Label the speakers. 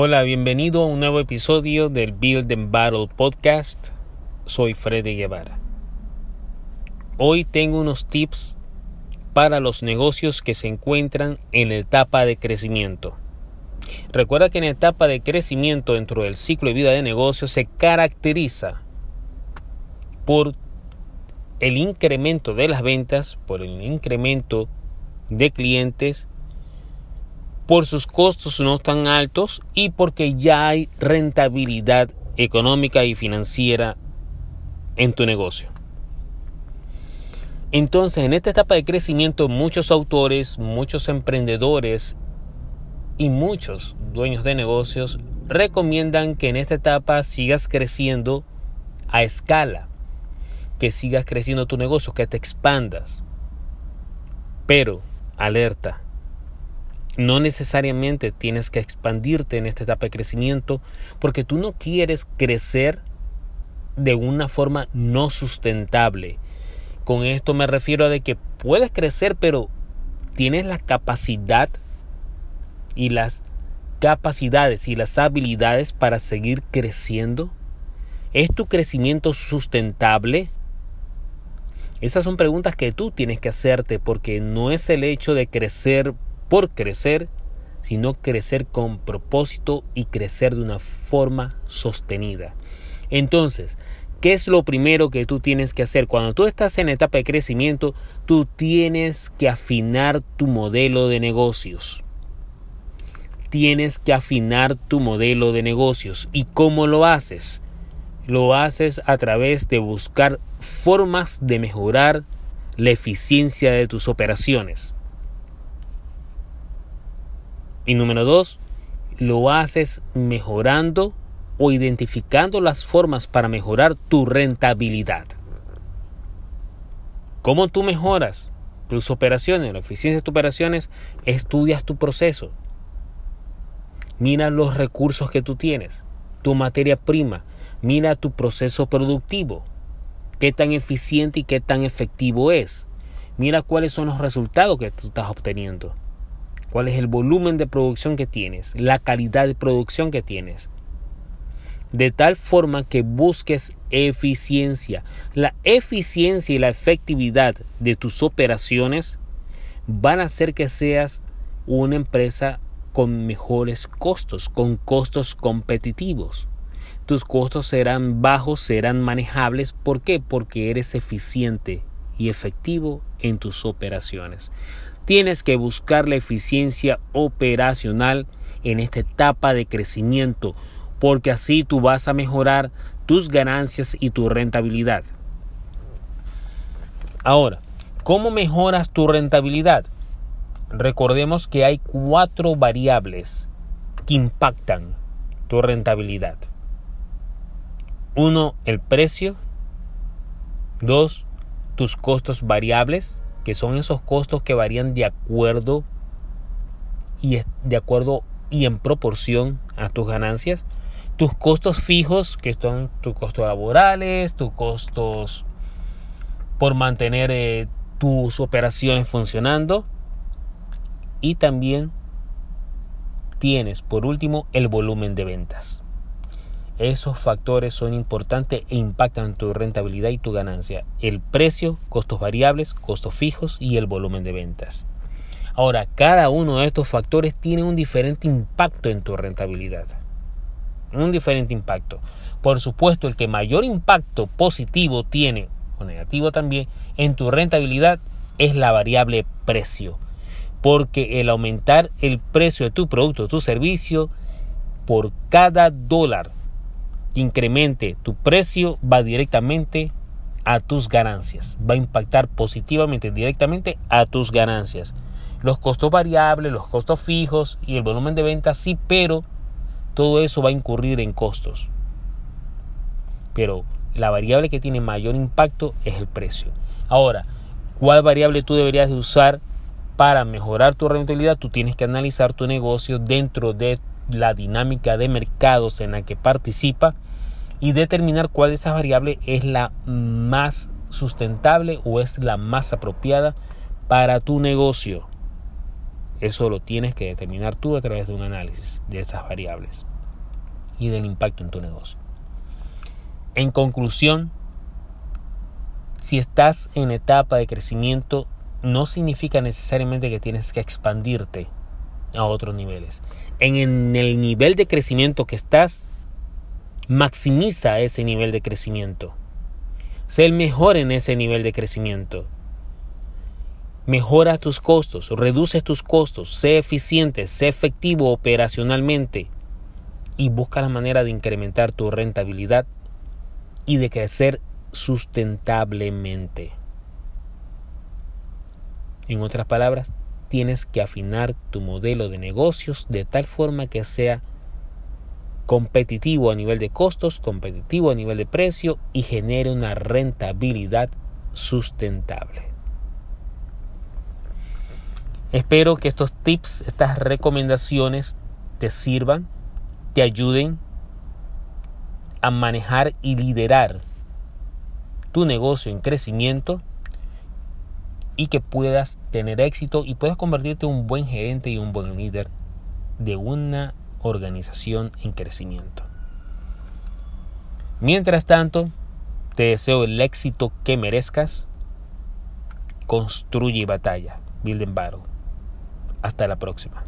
Speaker 1: Hola, bienvenido a un nuevo episodio del Build and Battle Podcast. Soy Freddy Guevara. Hoy tengo unos tips para los negocios que se encuentran en etapa de crecimiento. Recuerda que en etapa de crecimiento dentro del ciclo de vida de negocios se caracteriza por el incremento de las ventas, por el incremento de clientes por sus costos no tan altos y porque ya hay rentabilidad económica y financiera en tu negocio. Entonces, en esta etapa de crecimiento, muchos autores, muchos emprendedores y muchos dueños de negocios recomiendan que en esta etapa sigas creciendo a escala, que sigas creciendo tu negocio, que te expandas. Pero, alerta, no necesariamente tienes que expandirte en esta etapa de crecimiento porque tú no quieres crecer de una forma no sustentable. Con esto me refiero a de que puedes crecer, pero tienes la capacidad y las capacidades y las habilidades para seguir creciendo. ¿Es tu crecimiento sustentable? Esas son preguntas que tú tienes que hacerte porque no es el hecho de crecer por crecer, sino crecer con propósito y crecer de una forma sostenida. Entonces, ¿qué es lo primero que tú tienes que hacer? Cuando tú estás en etapa de crecimiento, tú tienes que afinar tu modelo de negocios. Tienes que afinar tu modelo de negocios. ¿Y cómo lo haces? Lo haces a través de buscar formas de mejorar la eficiencia de tus operaciones. Y número dos, lo haces mejorando o identificando las formas para mejorar tu rentabilidad. ¿Cómo tú mejoras tus operaciones, la eficiencia de tus operaciones? Estudias tu proceso. Mira los recursos que tú tienes, tu materia prima. Mira tu proceso productivo. Qué tan eficiente y qué tan efectivo es. Mira cuáles son los resultados que tú estás obteniendo cuál es el volumen de producción que tienes, la calidad de producción que tienes. De tal forma que busques eficiencia. La eficiencia y la efectividad de tus operaciones van a hacer que seas una empresa con mejores costos, con costos competitivos. Tus costos serán bajos, serán manejables. ¿Por qué? Porque eres eficiente y efectivo en tus operaciones. Tienes que buscar la eficiencia operacional en esta etapa de crecimiento, porque así tú vas a mejorar tus ganancias y tu rentabilidad. Ahora, ¿cómo mejoras tu rentabilidad? Recordemos que hay cuatro variables que impactan tu rentabilidad. Uno, el precio. Dos, tus costos variables que son esos costos que varían de acuerdo y de acuerdo y en proporción a tus ganancias. Tus costos fijos, que son tus costos laborales, tus costos por mantener eh, tus operaciones funcionando. Y también tienes, por último, el volumen de ventas. Esos factores son importantes e impactan tu rentabilidad y tu ganancia. El precio, costos variables, costos fijos y el volumen de ventas. Ahora, cada uno de estos factores tiene un diferente impacto en tu rentabilidad. Un diferente impacto. Por supuesto, el que mayor impacto positivo tiene, o negativo también, en tu rentabilidad es la variable precio. Porque el aumentar el precio de tu producto o tu servicio por cada dólar incremente tu precio va directamente a tus ganancias, va a impactar positivamente directamente a tus ganancias. Los costos variables, los costos fijos y el volumen de ventas sí, pero todo eso va a incurrir en costos. Pero la variable que tiene mayor impacto es el precio. Ahora, ¿cuál variable tú deberías de usar para mejorar tu rentabilidad? Tú tienes que analizar tu negocio dentro de la dinámica de mercados en la que participa y determinar cuál de esas variables es la más sustentable o es la más apropiada para tu negocio. Eso lo tienes que determinar tú a través de un análisis de esas variables y del impacto en tu negocio. En conclusión, si estás en etapa de crecimiento, no significa necesariamente que tienes que expandirte a otros niveles. En el nivel de crecimiento que estás, maximiza ese nivel de crecimiento. Sé el mejor en ese nivel de crecimiento. Mejora tus costos, reduce tus costos, sé eficiente, sé efectivo operacionalmente y busca la manera de incrementar tu rentabilidad y de crecer sustentablemente. En otras palabras, tienes que afinar tu modelo de negocios de tal forma que sea competitivo a nivel de costos, competitivo a nivel de precio y genere una rentabilidad sustentable. Espero que estos tips, estas recomendaciones te sirvan, te ayuden a manejar y liderar tu negocio en crecimiento y que puedas tener éxito y puedas convertirte en un buen gerente y un buen líder de una organización en crecimiento. Mientras tanto, te deseo el éxito que merezcas. Construye batalla. Build and Battle. Hasta la próxima.